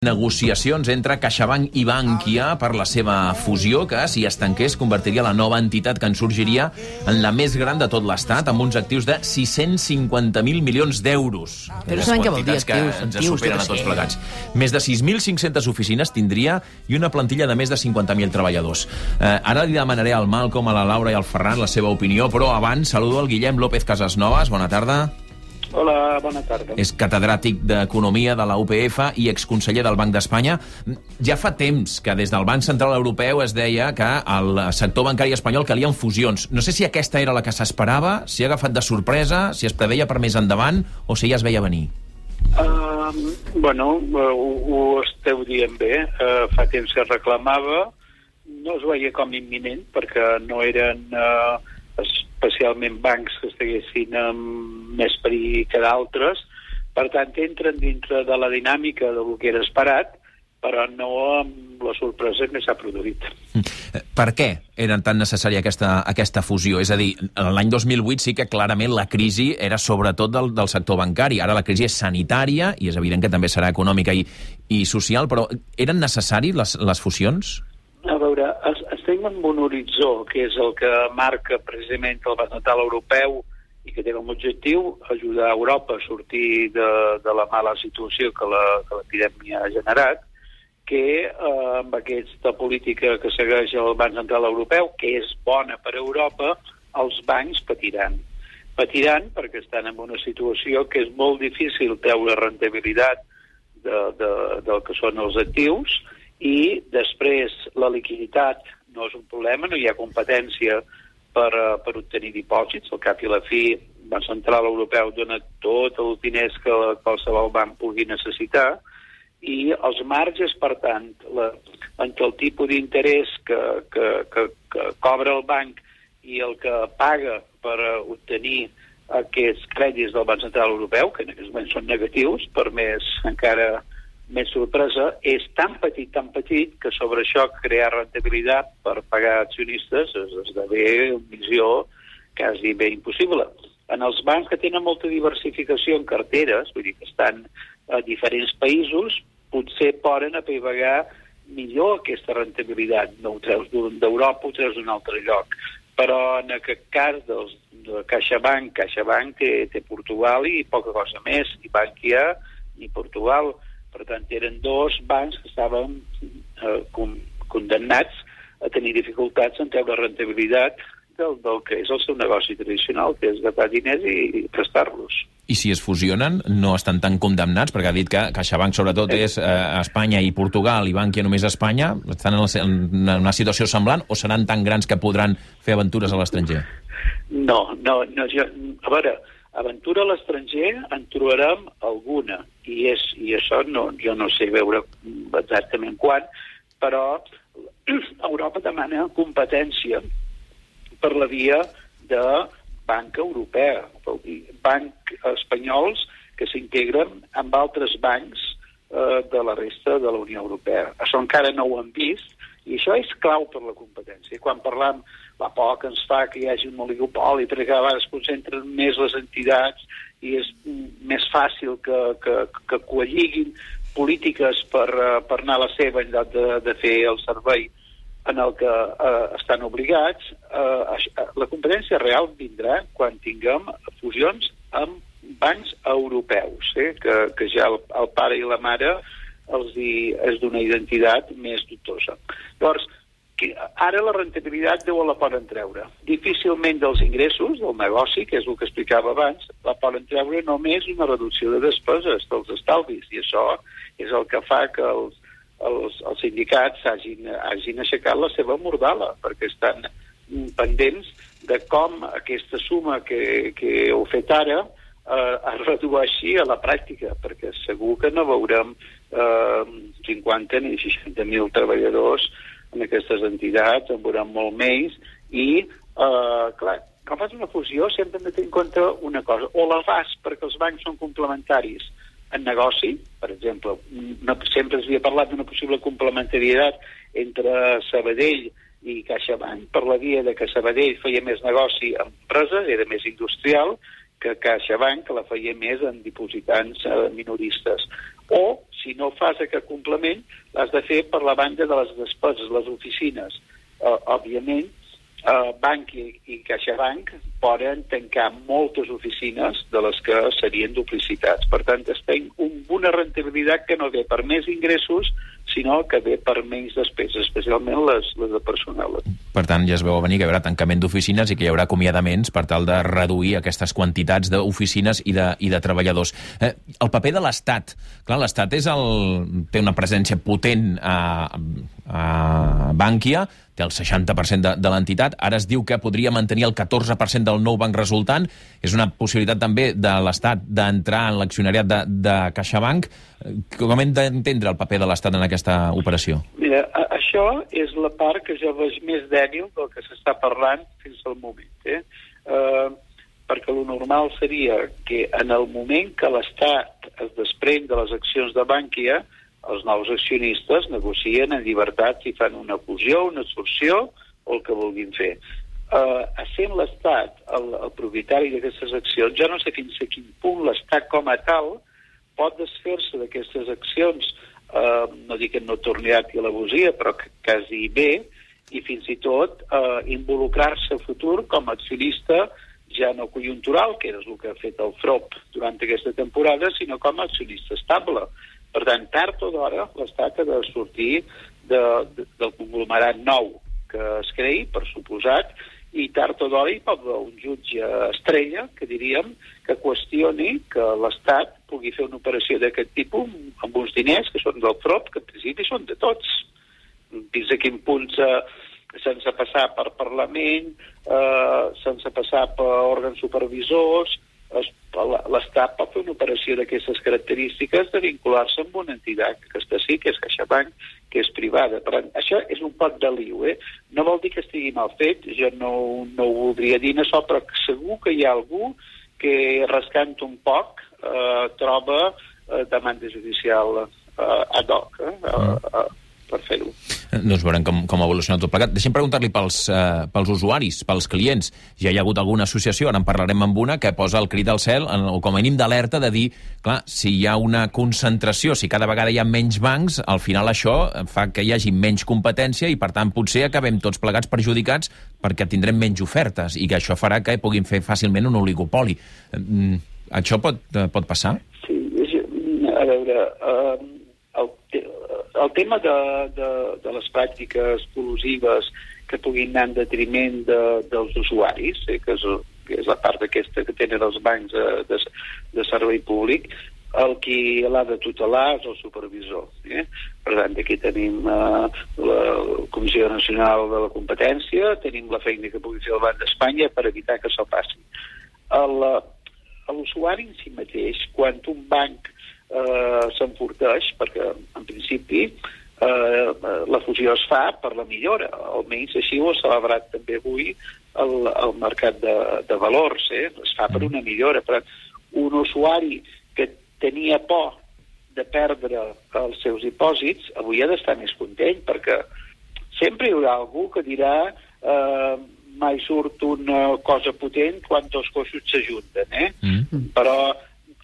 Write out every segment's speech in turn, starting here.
negociacions entre CaixaBank i Bankia per la seva fusió, que, si es tanqués, convertiria la nova entitat que en sorgiria en la més gran de tot l'Estat, amb uns actius de 650.000 milions d'euros. Però sabem què vol dir, que actius, ens actius, superen a tots plegats. Més de 6.500 oficines tindria i una plantilla de més de 50.000 treballadors. Eh, ara li demanaré al Malcom, a la Laura i al Ferran la seva opinió, però abans saludo el Guillem López Casasnovas. Bona tarda. Hola, bona tarda. És catedràtic d'Economia de la UPF i exconseller del Banc d'Espanya. Ja fa temps que des del Banc Central Europeu es deia que al sector bancari espanyol calien fusions. No sé si aquesta era la que s'esperava, si ha agafat de sorpresa, si es preveia per més endavant o si ja es veia venir. Uh, bueno, ho, ho esteu dient bé. Uh, fa temps que es reclamava. No es veia com imminent perquè no eren uh, especialment bancs que estiguessin amb més perill que d'altres. Per tant, entren dintre de la dinàmica del que era esperat, però no amb la sorpresa que s'ha produït. Eh, Per què era tan necessària aquesta, aquesta fusió? És a dir, l'any 2008 sí que clarament la crisi era sobretot del, del sector bancari. Ara la crisi és sanitària i és evident que també serà econòmica i, i social, però eren necessaris les, les fusions? A veure, es- estem en un horitzó, que és el que marca precisament el Banc Central Europeu i que té com a objectiu ajudar Europa a sortir de, de la mala situació que l'epidèmia ha generat, que eh, amb aquesta política que segueix el Banc Central Europeu, que és bona per a Europa, els bancs patiran. Patiran perquè estan en una situació que és molt difícil treure rentabilitat de, de, del que són els actius i després la liquiditat no és un problema, no hi ha competència per, eh, per obtenir dipòsits. Al cap i la fi, el Banc Central Europeu dona tots els diners que qualsevol banc pugui necessitar i els marges, per tant, la, entre el tipus d'interès que, que, que, que cobra el banc i el que paga per eh, obtenir aquests crèdits del Banc Central Europeu, que en aquests moments són negatius, per més encara més sorpresa, és tan petit, tan petit, que sobre això crear rentabilitat per pagar accionistes es esdevé una missió quasi bé impossible. En els bancs que tenen molta diversificació en carteres, vull dir que estan a diferents països, potser poden apaivagar millor aquesta rentabilitat. No ho treus d'Europa, ho treus d'un altre lloc. Però en aquest cas dels, de CaixaBank, CaixaBank té, té Portugal i poca cosa més, ni Bankia ni Portugal. Per tant, eren dos bancs que estaven eh, con, condemnats a tenir dificultats en treure rentabilitat del, del que és el seu negoci tradicional, que és agafar diners i, i prestar-los. I si es fusionen, no estan tan condemnats, perquè ha dit que CaixaBank sobretot és eh, Espanya i Portugal i Bankia només Espanya, estan en, la, en una situació semblant o seran tan grans que podran fer aventures a l'estranger? No, no, no jo, a veure, aventura a l'estranger en trobarem alguna, i, és, i això no, jo no sé veure exactament quan, però Europa demana competència per la via de banca europea, vol dir, banc espanyols que s'integren amb altres bancs eh, de la resta de la Unió Europea. Això encara no ho hem vist, i això és clau per la competència. Quan parlam la por que ens fa que hi hagi un oligopoli, perquè cada vegada es concentren més les entitats i és més fàcil que, que, que coalliguin polítiques per, eh, per anar a la seva en lloc de, de fer el servei en el que eh, estan obligats, eh, eh, la competència real vindrà quan tinguem fusions amb bancs europeus, eh, que, que ja el, el pare i la mare els hi, és d'una identitat més dubtosa. Llavors, que ara la rentabilitat deu la poden treure. Difícilment dels ingressos del negoci, que és el que explicava abans, la poden treure només una reducció de despeses dels estalvis, i això és el que fa que els, els, els sindicats hagin, hagin aixecat la seva mordala, perquè estan pendents de com aquesta suma que, que heu fet ara eh, es redueixi a la pràctica, perquè segur que no veurem eh, 50 ni 60.000 treballadors en aquestes entitats, en veurem molt més, i, eh, clar, quan fas una fusió sempre hem de tenir en compte una cosa, o la fas perquè els bancs són complementaris en negoci, per exemple, no, sempre es havia parlat d'una possible complementarietat entre Sabadell i CaixaBank per la via de que Sabadell feia més negoci amb empreses, era més industrial, que CaixaBank la feia més en dipositants eh, minoristes. O si no fas aquest complement, l'has de fer per la banda de les despeses, les oficines. Uh, òbviament, uh, Banc i, i CaixaBank poden tancar moltes oficines de les que serien duplicitats. Per tant, estem un, una rentabilitat que no ve per més ingressos, sinó que ve per menys despeses, especialment les, les de personal. Per tant, ja es veu venir que hi haurà tancament d'oficines i que hi haurà acomiadaments per tal de reduir aquestes quantitats d'oficines i, de, i de treballadors. Eh, el paper de l'Estat. Clar, l'Estat és el, té una presència potent a, a Bànquia, té el 60% de, de l'entitat, ara es diu que podria mantenir el 14% del nou banc resultant, és una possibilitat també de l'Estat d'entrar en l'accionariat de, de CaixaBank. Com hem d'entendre el paper de l'Estat en aquesta operació? Mira, això és la part que jo veig més dèbil del que s'està parlant fins al moment. Eh? Uh, perquè el normal seria que en el moment que l'Estat es desprèn de les accions de Bànquia, els nous accionistes negocien en llibertat si fan una fusió, una absorció o el que vulguin fer. Uh, essent l'Estat el, el propietari d'aquestes accions, jo no sé fins a quin punt l'Estat com a tal pot desfer-se d'aquestes accions, uh, no dic que no torni a l'abusia, però que quasi bé, i fins i tot uh, involucrar-se a futur com a accionista ja no conjuntural, que és el que ha fet el FROP durant aquesta temporada, sinó com a accionista estable. Per tant, tard o d'hora, l'Estat ha de sortir de, de, del conglomerat nou que es creï, per suposat, i tard o d'hora hi pot haver un jutge estrella, que diríem, que qüestioni que l'Estat pugui fer una operació d'aquest tipus amb uns diners que són del FROP, que en principi són de tots. Fins a quin punt se, sense passar per Parlament, eh, sense passar per òrgans supervisors, l'Estat pot fer una operació d'aquestes característiques de vincular-se amb una entitat que està sí, que és CaixaBank, que és privada. Per tant, això és un pot de liu, eh? No vol dir que estigui mal fet, jo no, no ho voldria dir això, però segur que hi ha algú que rascant un poc eh, troba eh, demanda judicial eh, ad hoc eh, eh, fer-ho. Doncs veurem com, com evoluciona tot plegat. Deixem preguntar-li pels, eh, pels usuaris, pels clients. Ja hi ha hagut alguna associació, ara en parlarem amb una, que posa el crit al cel, en, o com a mínim d'alerta, de dir, clar, si hi ha una concentració, si cada vegada hi ha menys bancs, al final això fa que hi hagi menys competència i, per tant, potser acabem tots plegats perjudicats perquè tindrem menys ofertes i que això farà que puguin fer fàcilment un oligopoli. Mm, això pot, eh, pot passar? Sí, a veure, uh, el tema de, de, de les pràctiques col·lusives que puguin anar en detriment de, dels usuaris, eh, que, és, que és la part aquesta que tenen els bancs de, de, de servei públic, el qui l'ha de tutelar és el supervisor. Eh? Per tant, aquí tenim eh, la Comissió Nacional de la Competència, tenim la feina que pugui fer el Banc d'Espanya per evitar que això passi. L'usuari en si mateix, quan un banc eh, s'enforteix, perquè en principi eh, la fusió es fa per la millora, almenys així ho ha celebrat també avui el, el mercat de, de valors, eh? es fa per una millora. Per un usuari que tenia por de perdre els seus dipòsits, avui ha d'estar més content, perquè sempre hi haurà algú que dirà eh, mai surt una cosa potent quan dos coixos s'ajunten, eh? Mm. Però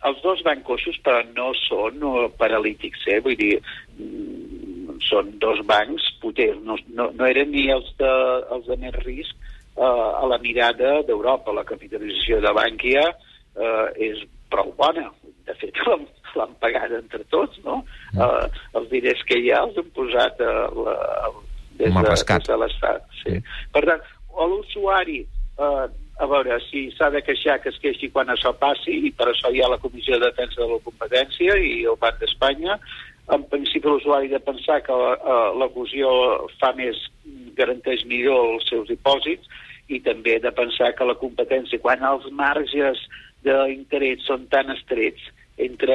els dos bancs però no són no, paralítics, eh? vull dir, mm, són dos bancs potents, no, no, no eren ni els de, els de més risc eh, a la mirada d'Europa. La capitalització de Bànquia eh, és prou bona. De fet, l'han pagat entre tots, no? Mm. Eh, els diners que hi ha els han posat a la, a, des, de, des de l'Estat. Sí. Mm. Per tant, l'usuari eh, a veure si s'ha de queixar que es queixi quan això passi i per això hi ha la Comissió de Defensa de la Competència i el Banc d'Espanya en principi l'usuari de pensar que eh, la fusió fa més garanteix millor els seus dipòsits i també de pensar que la competència quan els marges d'interès són tan estrets entre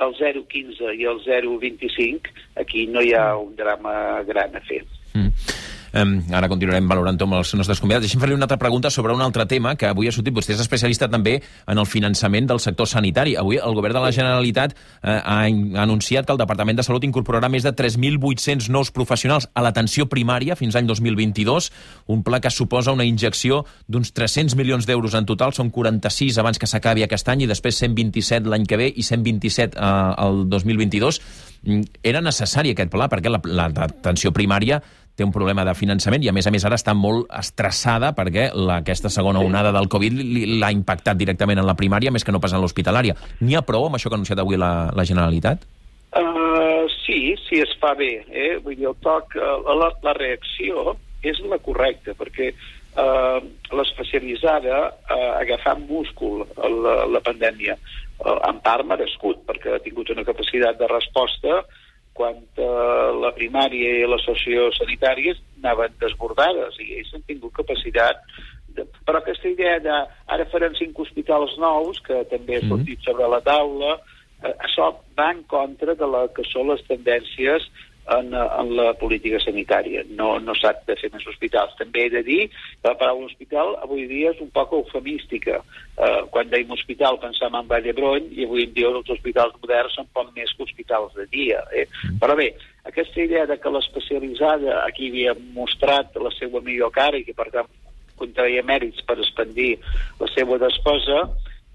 el 0,15 i el 0,25 aquí no hi ha un drama gran a fer. Mm. Um, ara continuarem valorant amb els nostres convidats. Deixem fer-li una altra pregunta sobre un altre tema que avui ha sortit. Vostè és especialista també en el finançament del sector sanitari. Avui el govern de la Generalitat eh, ha, anunciat que el Departament de Salut incorporarà més de 3.800 nous professionals a l'atenció primària fins l'any 2022, un pla que suposa una injecció d'uns 300 milions d'euros en total, són 46 abans que s'acabi aquest any i després 127 l'any que ve i 127 eh, el 2022. Mm, era necessari aquest pla perquè l'atenció la, primària té un problema de finançament i, a més a més, ara està molt estressada perquè la, aquesta segona onada del Covid l'ha impactat directament en la primària més que no pas en l'hospitalària. N'hi ha prou amb això que ha anunciat avui la, la Generalitat? Uh, sí, sí es fa bé. Eh? Vull dir, el toc, uh, la, la reacció és la correcta, perquè uh, l'especialitzada uh, agafant múscul a la, la pandèmia, uh, en part merescut, perquè ha tingut una capacitat de resposta quan uh, la primària i les sociosanitàries anaven desbordades i ells han tingut capacitat de... però aquesta idea de ara farem cinc hospitals nous que també ha sortit mm -hmm. sobre la taula eh, això va en contra de la que són les tendències en, en la política sanitària. No, no s'ha de fer més hospitals. També he de dir que la paraula hospital avui dia és un poc eufemística. Eh, quan deim hospital pensam en Vall d'Hebron i avui en dia els hospitals moderns són poc més que hospitals de dia. Eh? Mm. Però bé, aquesta idea de que l'especialitzada aquí havia mostrat la seva millor cara i que per tant contraia mèrits per expandir la seva despesa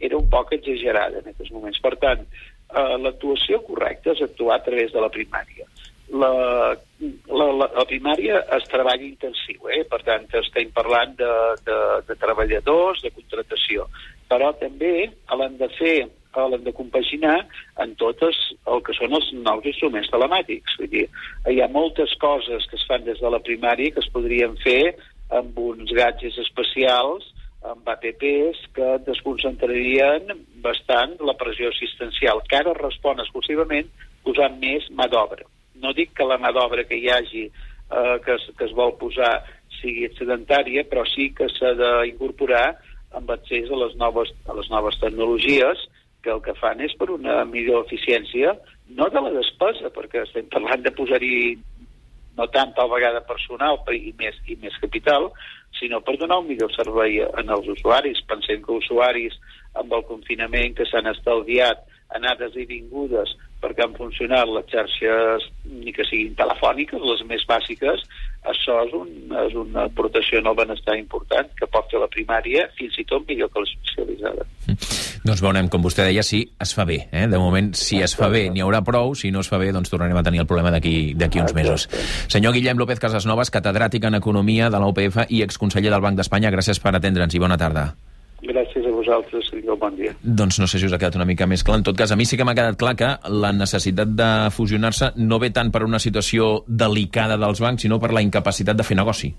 era un poc exagerada en aquests moments. Per tant, eh, l'actuació correcta és actuar a través de la primària la, la, la, la primària és treball intensiu, eh? per tant estem parlant de, de, de treballadors, de contratació, però també l'han de fer l'han de compaginar en totes el que són els nous instruments telemàtics. Vull dir, hi ha moltes coses que es fan des de la primària que es podrien fer amb uns gadgets especials, amb APPs, que desconcentrarien bastant la pressió assistencial, que ara respon exclusivament posant més mà d'obra no dic que la mà d'obra que hi hagi eh, que, es, que es vol posar sigui sedentària, però sí que s'ha d'incorporar amb accés a les, noves, a les noves tecnologies que el que fan és per una millor eficiència, no de la despesa, perquè estem parlant de posar-hi no tant tal vegada personal i més, i més capital, sinó per donar un millor servei en els usuaris. Pensem que usuaris amb el confinament que s'han estalviat anades i vingudes perquè han funcionat les xarxes ni que siguin telefòniques, les més bàsiques, això és, un, és una aportació en el benestar important que pot fer la primària fins i tot millor que l'especialitzada. Doncs veurem, com vostè deia, si es fa bé. Eh? De moment, si es fa bé, n'hi haurà prou. Si no es fa bé, doncs tornarem a tenir el problema d'aquí uns mesos. Senyor Guillem López Casasnovas, catedràtic en Economia de la UPF i exconseller del Banc d'Espanya, gràcies per atendre'ns i bona tarda. Gràcies a vosaltres, senyor, bon dia. Doncs no sé si us ha quedat una mica més clar. En tot cas, a mi sí que m'ha quedat clar que la necessitat de fusionar-se no ve tant per una situació delicada dels bancs, sinó per la incapacitat de fer negoci.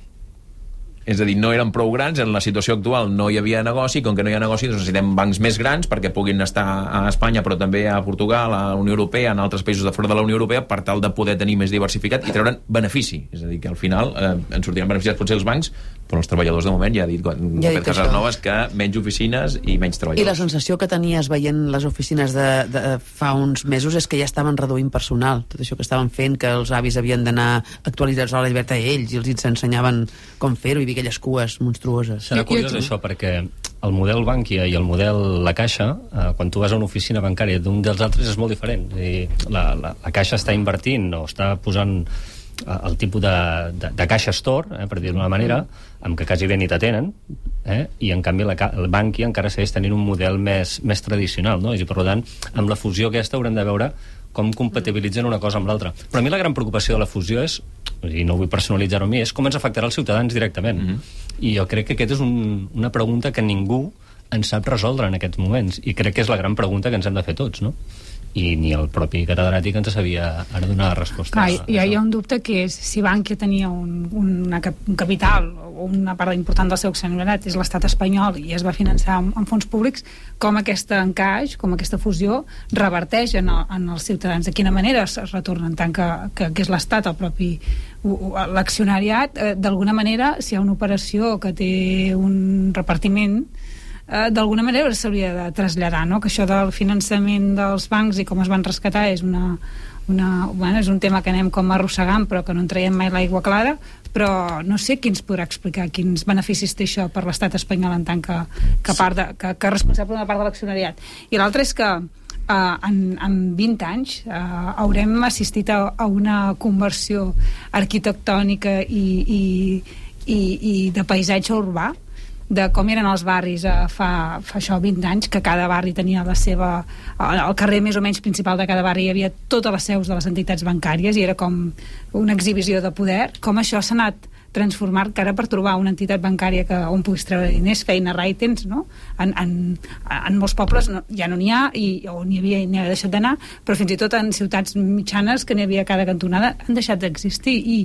És a dir, no eren prou grans, en la situació actual no hi havia negoci, com que no hi ha negoci doncs necessitem bancs més grans perquè puguin estar a Espanya, però també a Portugal, a la Unió Europea, en altres països de fora de la Unió Europea, per tal de poder tenir més diversificat i treure'n benefici. És a dir, que al final eh, ens sortiran beneficiats potser els bancs, però els treballadors de moment ja ha dit, ja ha dit Casas Noves que menys oficines i menys treballadors. I la sensació que tenies veient les oficines de, de fa uns mesos és que ja estaven reduint personal, tot això que estaven fent, que els avis havien d'anar actualitzats a la llibertat ells i els ensenyaven com fer-ho i aquelles cues monstruoses. Serà curiós això, perquè el model Bankia i el model La Caixa, eh, quan tu vas a una oficina bancària d'un dels altres és molt diferent. I la, la, la Caixa està invertint o està posant eh, el tipus de, de, de caixa store, eh, per dir d'una manera, amb que quasi bé ni t'atenen, eh, i en canvi la, el Bankia encara segueix tenint un model més, més tradicional, no? i per tant, amb la fusió aquesta haurem de veure com compatibilitzen una cosa amb l'altra. Però a mi la gran preocupació de la fusió és, i no vull personalitzar-ho a mi, és com ens afectarà els ciutadans directament. Mm -hmm. I jo crec que aquesta és un, una pregunta que ningú ens sap resoldre en aquests moments, i crec que és la gran pregunta que ens hem de fer tots, no? I ni el propi catedràtic ens sabia ara donar la resposta. Clar, hi, hi ha un dubte que és si Bankia tenia un, una, un capital o una part important del seu accionariat és l'estat espanyol i es va finançar amb, amb fons públics, com aquest encaix, com aquesta fusió reverteix en, el, en els ciutadans? De quina manera es, es retorna en tant que, que, que és l'estat el propi l'accionariat? Eh, D'alguna manera, si hi ha una operació que té un repartiment eh, d'alguna manera s'hauria de traslladar, no? que això del finançament dels bancs i com es van rescatar és una, una, bueno, és un tema que anem com arrossegant però que no en traiem mai l'aigua clara però no sé qui ens podrà explicar quins beneficis té això per l'estat espanyol en tant que, que, part de, que, que responsable d'una part de l'accionariat i l'altre és que Uh, en, en 20 anys uh, haurem assistit a, a una conversió arquitectònica i, i, i, i de paisatge urbà de com eren els barris eh, fa, fa això 20 anys, que cada barri tenia la seva... al carrer més o menys principal de cada barri hi havia totes les seus de les entitats bancàries i era com una exhibició de poder. Com això s'ha anat transformar que ara per trobar una entitat bancària que, on puguis treure diners, feina, rai, tens, no? En, en, en molts pobles no, ja no n'hi ha, i, o n'hi havia, n'hi havia deixat d'anar, però fins i tot en ciutats mitjanes que n'hi havia cada cantonada han deixat d'existir, i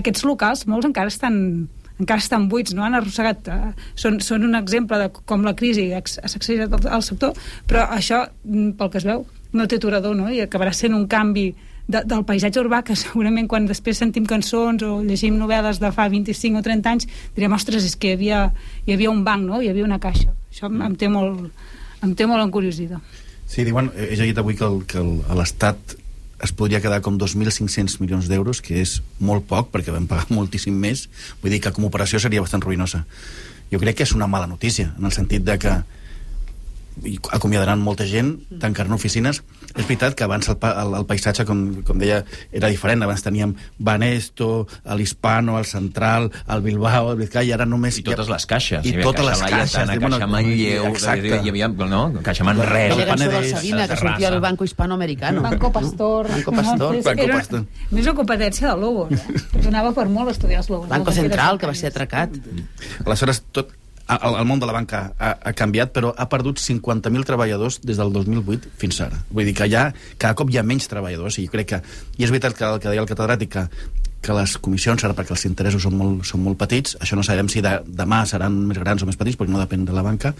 aquests locals, molts encara estan encara estan buits, no han arrossegat eh, són, són un exemple de com la crisi ha sacsejat el, sector però això, mm, pel que es veu no té aturador, no? i acabarà sent un canvi de, del paisatge urbà que segurament quan després sentim cançons o llegim novel·les de fa 25 o 30 anys direm, ostres, és que hi havia, hi havia un banc, no? hi havia una caixa això em, em té molt em té molt encuriosida Sí, diuen, he llegit avui que l'Estat es podria quedar com 2.500 milions d'euros, que és molt poc, perquè vam pagar moltíssim més. Vull dir que com a operació seria bastant ruïnosa. Jo crec que és una mala notícia, en el sentit de que acomiadaran molta gent, tancaran oficines. És veritat que abans el, el, el paisatge, com, com deia, era diferent. Abans teníem Banesto, l'Hispano, el Central, el Bilbao, el Vizcaya, i ara només... I totes les caixes. I totes les caixes. Caixa bueno, Caixa Manlleu, exacte. hi havia, no? Caixa Manresa. Aquella cançó del Sabina, que sortia al Banco Hispanoamericano. Banco Pastor. Banco Pastor. No, Banco Pastor. Més una competència de Lobos, eh? Donava per molt estudiar els Lobos. Banco Central, que va ser atracat. Aleshores, tot, el, el món de la banca ha, ha canviat, però ha perdut 50.000 treballadors des del 2008 fins ara. Vull dir que ja, cada cop hi ha menys treballadors, i jo crec que... I és veritat que el que deia el catedràtic, que, que les comissions, ara perquè els interessos són molt, són molt petits, això no sabem si de, demà seran més grans o més petits, perquè no depèn de la banca,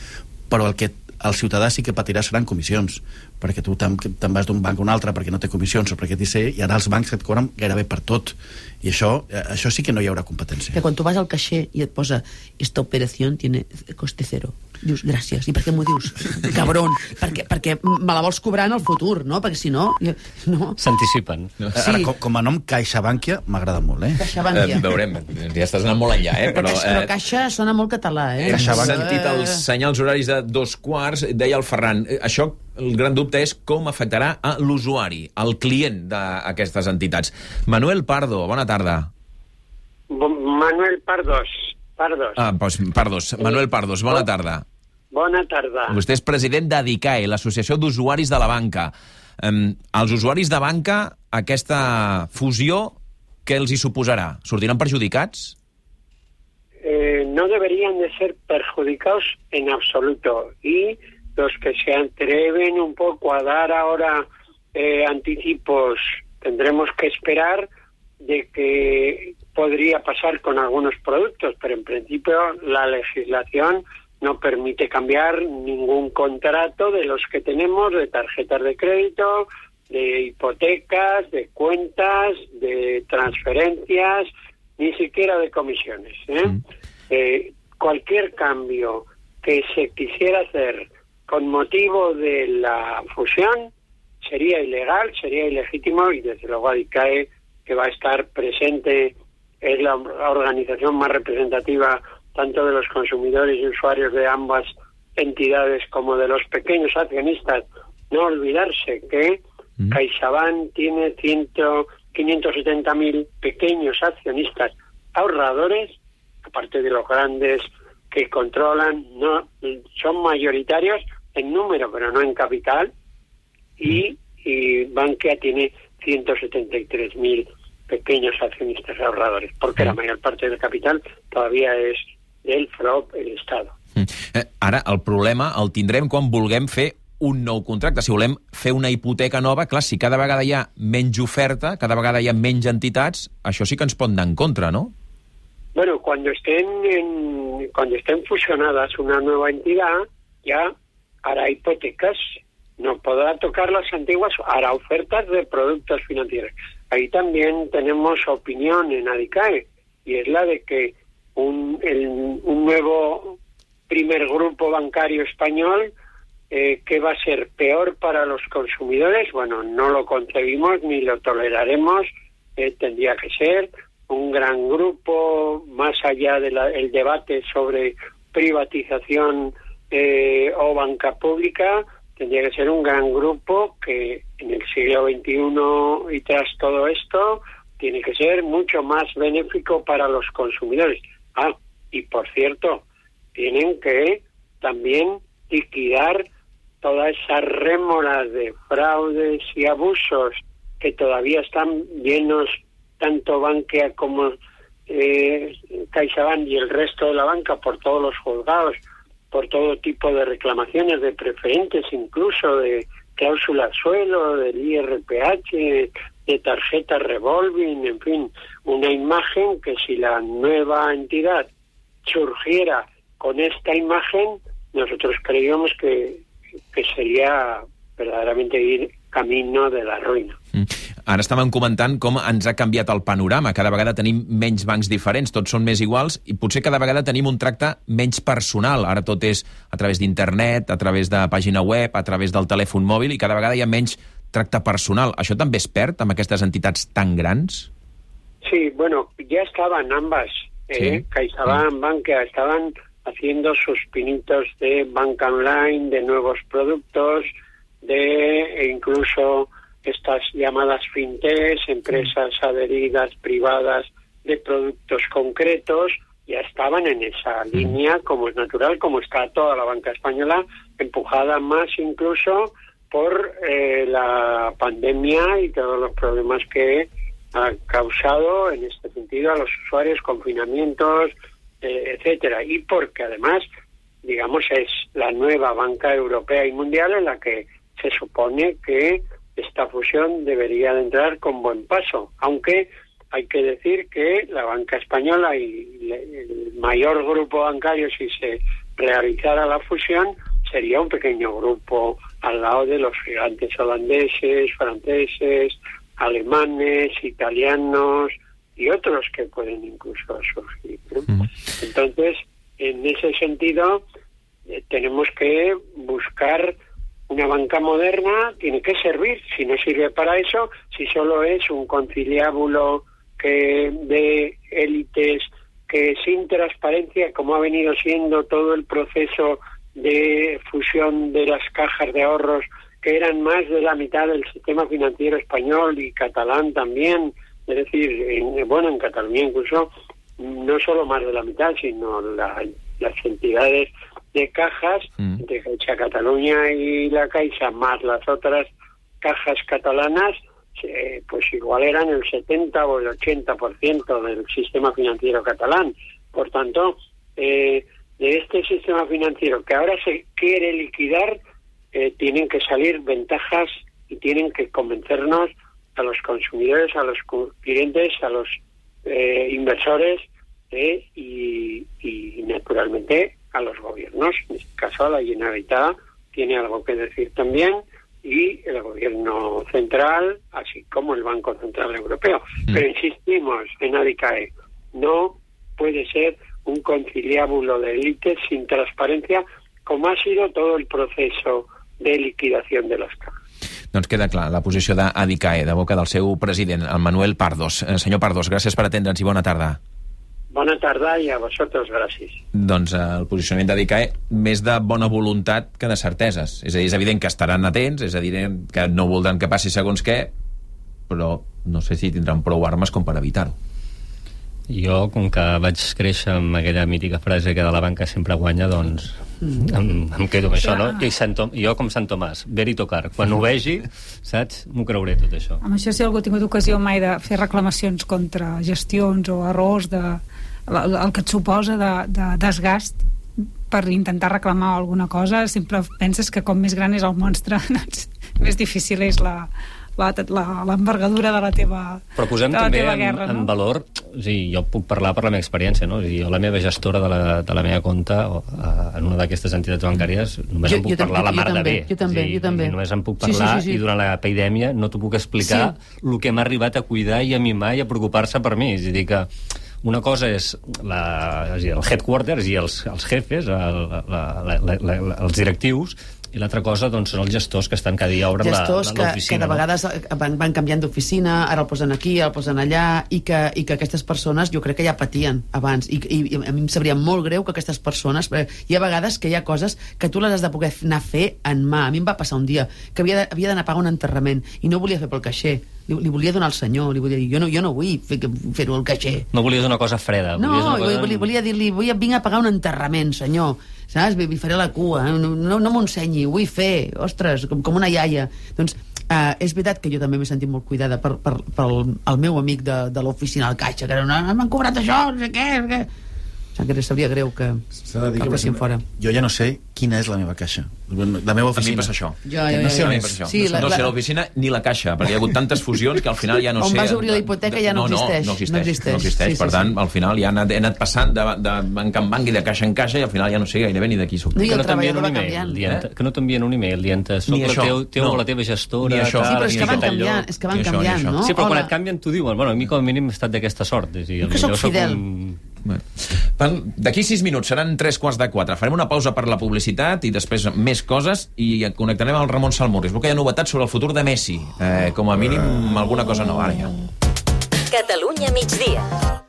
però el que el ciutadà sí que patirà seran comissions, perquè tu te'n te vas d'un banc a un altre perquè no té comissions o perquè t'hi sé, i ara els bancs et cobren gairebé per tot. I això, eh, això sí que no hi haurà competència. Que quan tu vas al caixer i et posa esta operació tiene coste cero, dius gràcies. I per què m'ho dius? Cabron. perquè, perquè me la vols cobrar en el futur, no? Perquè si no... no. S'anticipen. Sí. Ara, com, com a nom CaixaBankia m'agrada molt, eh? CaixaBankia. Eh, veurem, ja estàs anant molt enllà, eh? Però, Però, però eh, Caixa sona molt català, eh? Hem sentit els senyals horaris de dos quarts, deia el Ferran. eh, Això, el gran dubte és com afectarà a l'usuari, al client d'aquestes entitats. Manuel Pardo, bona tarda. Manuel Pardos. Pardos. Ah, doncs, Pardos. Manuel Pardos, bona tarda. Bona tarda. Vostè és president d'ADICAE, l'Associació d'Usuaris de la Banca. Um, els usuaris de banca, aquesta fusió, què els hi suposarà? Sortiran perjudicats? Eh, no deberían de ser perjudicados en absoluto. Y los que se atreven un poco a dar ahora eh, anticipos, tendremos que esperar de que podría pasar con algunos productos, pero en principio la legislación no permite cambiar ningún contrato de los que tenemos de tarjetas de crédito, de hipotecas, de cuentas, de transferencias, ni siquiera de comisiones. ¿eh? Mm. Eh, cualquier cambio que se quisiera hacer con motivo de la fusión sería ilegal, sería ilegítimo y desde luego ADICAE, que va a estar presente, es la organización más representativa tanto de los consumidores y usuarios de ambas entidades como de los pequeños accionistas. No olvidarse que Mm. CaixaBank tiene 100, 570.000 pequeños accionistas ahorradores, aparte de los grandes que controlan, no son mayoritarios en número, pero no en capital, y, y Bankia tiene 173.000 pequeños accionistas ahorradores, porque la mayor parte del capital todavía es del FROP, el Estado. Mm. Eh, Ara, el problema el tindrem quan vulguem fer un nou contracte. Si volem fer una hipoteca nova, clar, si cada vegada hi ha menys oferta, cada vegada hi ha menys entitats, això sí que ens pot anar en contra, no? Bueno, cuando estén en- cuando estén fusionadas una nueva entidad, ya hará hipotecas, no podrá tocar las antiguas, hará ofertas de productos financieros. Ahí también tenemos opinión en ADICAE, y es la de que un, nuevo primer grupo bancario español, eh, ¿qué va a ser peor para los consumidores? Bueno, no lo concebimos ni lo toleraremos. Eh, tendría que ser un gran grupo, más allá del debate sobre privatización eh, o banca pública, tendría que ser un gran grupo que en el siglo XXI y tras todo esto tiene que ser mucho más benéfico para los consumidores. Ah, y por cierto, tienen que también liquidar toda esa rémora de fraudes y abusos que todavía están llenos tanto Bankia como eh, CaixaBank y el resto de la banca por todos los juzgados, por todo tipo de reclamaciones, de preferentes, incluso de cláusula suelo, del IRPH, de tarjeta revolving, en fin, una imagen que si la nueva entidad surgiera con esta imagen, nosotros creíamos que, que sería verdaderamente ir camino de la ruïna. Mm. Ara estàvem comentant com ens ha canviat el panorama. Cada vegada tenim menys bancs diferents, tots són més iguals, i potser cada vegada tenim un tracte menys personal. Ara tot és a través d'internet, a través de pàgina web, a través del telèfon mòbil, i cada vegada hi ha menys tracte personal. Això també es perd amb aquestes entitats tan grans? Sí, bueno, ya estaban ambas. Eh, sí. CaixaBank, Bankia, estaban haciendo sus pinitos de banca online, de nuevos productos, de e incluso estas llamadas fintechs, empresas adheridas privadas de productos concretos, ya estaban en esa línea, como es natural, como está toda la banca española, empujada más incluso por eh, la pandemia y todos los problemas que ha causado en este sentido a los usuarios, confinamientos, eh, etcétera, y porque además, digamos, es la nueva banca europea y mundial en la que se supone que esta fusión debería de entrar con buen paso, aunque hay que decir que la banca española y el mayor grupo bancario, si se realizara la fusión, sería un pequeño grupo al lado de los gigantes holandeses, franceses, alemanes, italianos y otros que pueden incluso surgir. Entonces, en ese sentido, eh, tenemos que buscar una banca moderna tiene que servir. Si no sirve para eso, si solo es un conciliábulo que de élites que sin transparencia, como ha venido siendo todo el proceso de fusión de las cajas de ahorros, que eran más de la mitad del sistema financiero español y catalán también, es decir, en, bueno, en Cataluña incluso no solo más de la mitad, sino las entidades de cajas mm. de Caixa Cataluña y la Caixa, más las otras cajas catalanas, eh, pues igual eran el 70 o el 80% del sistema financiero catalán. Por tanto, eh, de este sistema financiero que ahora se quiere liquidar, eh, tienen que salir ventajas y tienen que convencernos a los consumidores, a los clientes, a los inversores y, y, naturalmente a los gobiernos. En este caso, la Generalitat tiene algo que decir también y el gobierno central, así como el Banco Central Europeo. Mm. Pero insistimos en ADICAE, no puede ser un conciliábulo de élites sin transparencia, como ha sido todo el proceso de liquidación de las cajas. Doncs queda clar la posició d'ADICAE, de boca del seu president, el Manuel Pardos. Eh, senyor Pardos, gràcies per atendre'ns i bona tarda. Bona tarda i a vosaltres gràcies. Doncs eh, el posicionament d'Adicae més de bona voluntat que de certeses. És a dir, és evident que estaran atents, és evident que no voldran que passi segons què, però no sé si tindran prou armes com per evitar-ho. Jo, com que vaig créixer amb aquella mítica frase que de la banca sempre guanya, doncs mm. em, em quedo amb això, no? I Sant Tom, jo com Sant Tomàs, ver i tocar. Quan ho vegi, saps? M'ho creuré tot això. Amb això, si algú ha tingut ocasió mai de fer reclamacions contra gestions o errors de, el, el que et suposa de, de desgast per intentar reclamar alguna cosa, sempre penses que com més gran és el monstre, doncs, més difícil és la, l'envergadura de la teva Però posem també en, guerra, en no? valor, o sigui, jo puc parlar per la meva experiència, no? O sigui, jo la meva gestora de la, de la meva compta o, a, en una d'aquestes entitats bancàries només jo, en puc jo parlar també, la mar de bé. Jo també, o jo també. Només en puc parlar sí, sí, sí, sí. i durant la epidèmia no t'ho puc explicar sí. el que m'ha arribat a cuidar i a mimar i a preocupar-se per mi. És a dir que una cosa és, la, és dir, el headquarters i els, els jefes, el, la, la, la, la, els directius, i l'altra cosa doncs, són els gestors que estan cada dia obren gestors que, que l'oficina. de vegades van, van canviant d'oficina, ara el posen aquí, el posen allà, i que, i que aquestes persones jo crec que ja patien abans. I, i, i a mi em sabria molt greu que aquestes persones... perquè Hi ha vegades que hi ha coses que tu les has de poder anar a fer en mà. A mi em va passar un dia que havia d'anar a pagar un enterrament i no volia fer pel caixer. Li, li volia donar al senyor, li volia dir, jo no, jo no vull fer- fer-ho al caixer. No volies una cosa freda. No, volia, cosa... volia, volia dir-li, vinc a pagar un enterrament, senyor. Saps? Vi faré la cua, eh? no, no, no m'ho ensenyi, ho vull fer, ostres, com, com una iaia. Doncs eh, és veritat que jo també m'he sentit molt cuidada per, per, pel el meu amic de, de l'oficina al Caixa, que era una, m'han cobrat això, no sé què, no sé què. Sigui, que sabria greu que, que que, per exemple, fora. Jo ja no sé quina és la meva caixa. La meva A mi oficina. passa això. Jo, jo, no sé on és. Per. Sí, no, la- no sé la- l'oficina ni la caixa, perquè hi ha hagut tantes fusions que al final ja no On sé... vas obrir la hipoteca ja no existeix. No, no existeix. No existeix. No existeix. Sí, per sí, tant, sí. al final ja he anat, he anat passant de, de banc en banc i de caixa en caixa i al final ja no sé gairebé ni de qui soc. No, i que no t'envien un email dient, Eh? que no t'envien un email dient soc Ni la això, teu, teu no. la teva gestora Ni això. tal, Sí, però és que van canviant, és que van canviant, no? Sí, però quan et canvien t'ho diuen. Bueno, a mi com a mínim he estat d'aquesta sort. És a dir, Jo que sóc fidel. D'aquí sis minuts seran tres quarts de quatre. Farem una pausa per la publicitat i després més coses i connectarem amb Ramon Salmurri. Es veu que hi ha novetats sobre el futur de Messi. Eh, com a mínim alguna cosa nova. Ara ja. Catalunya migdia.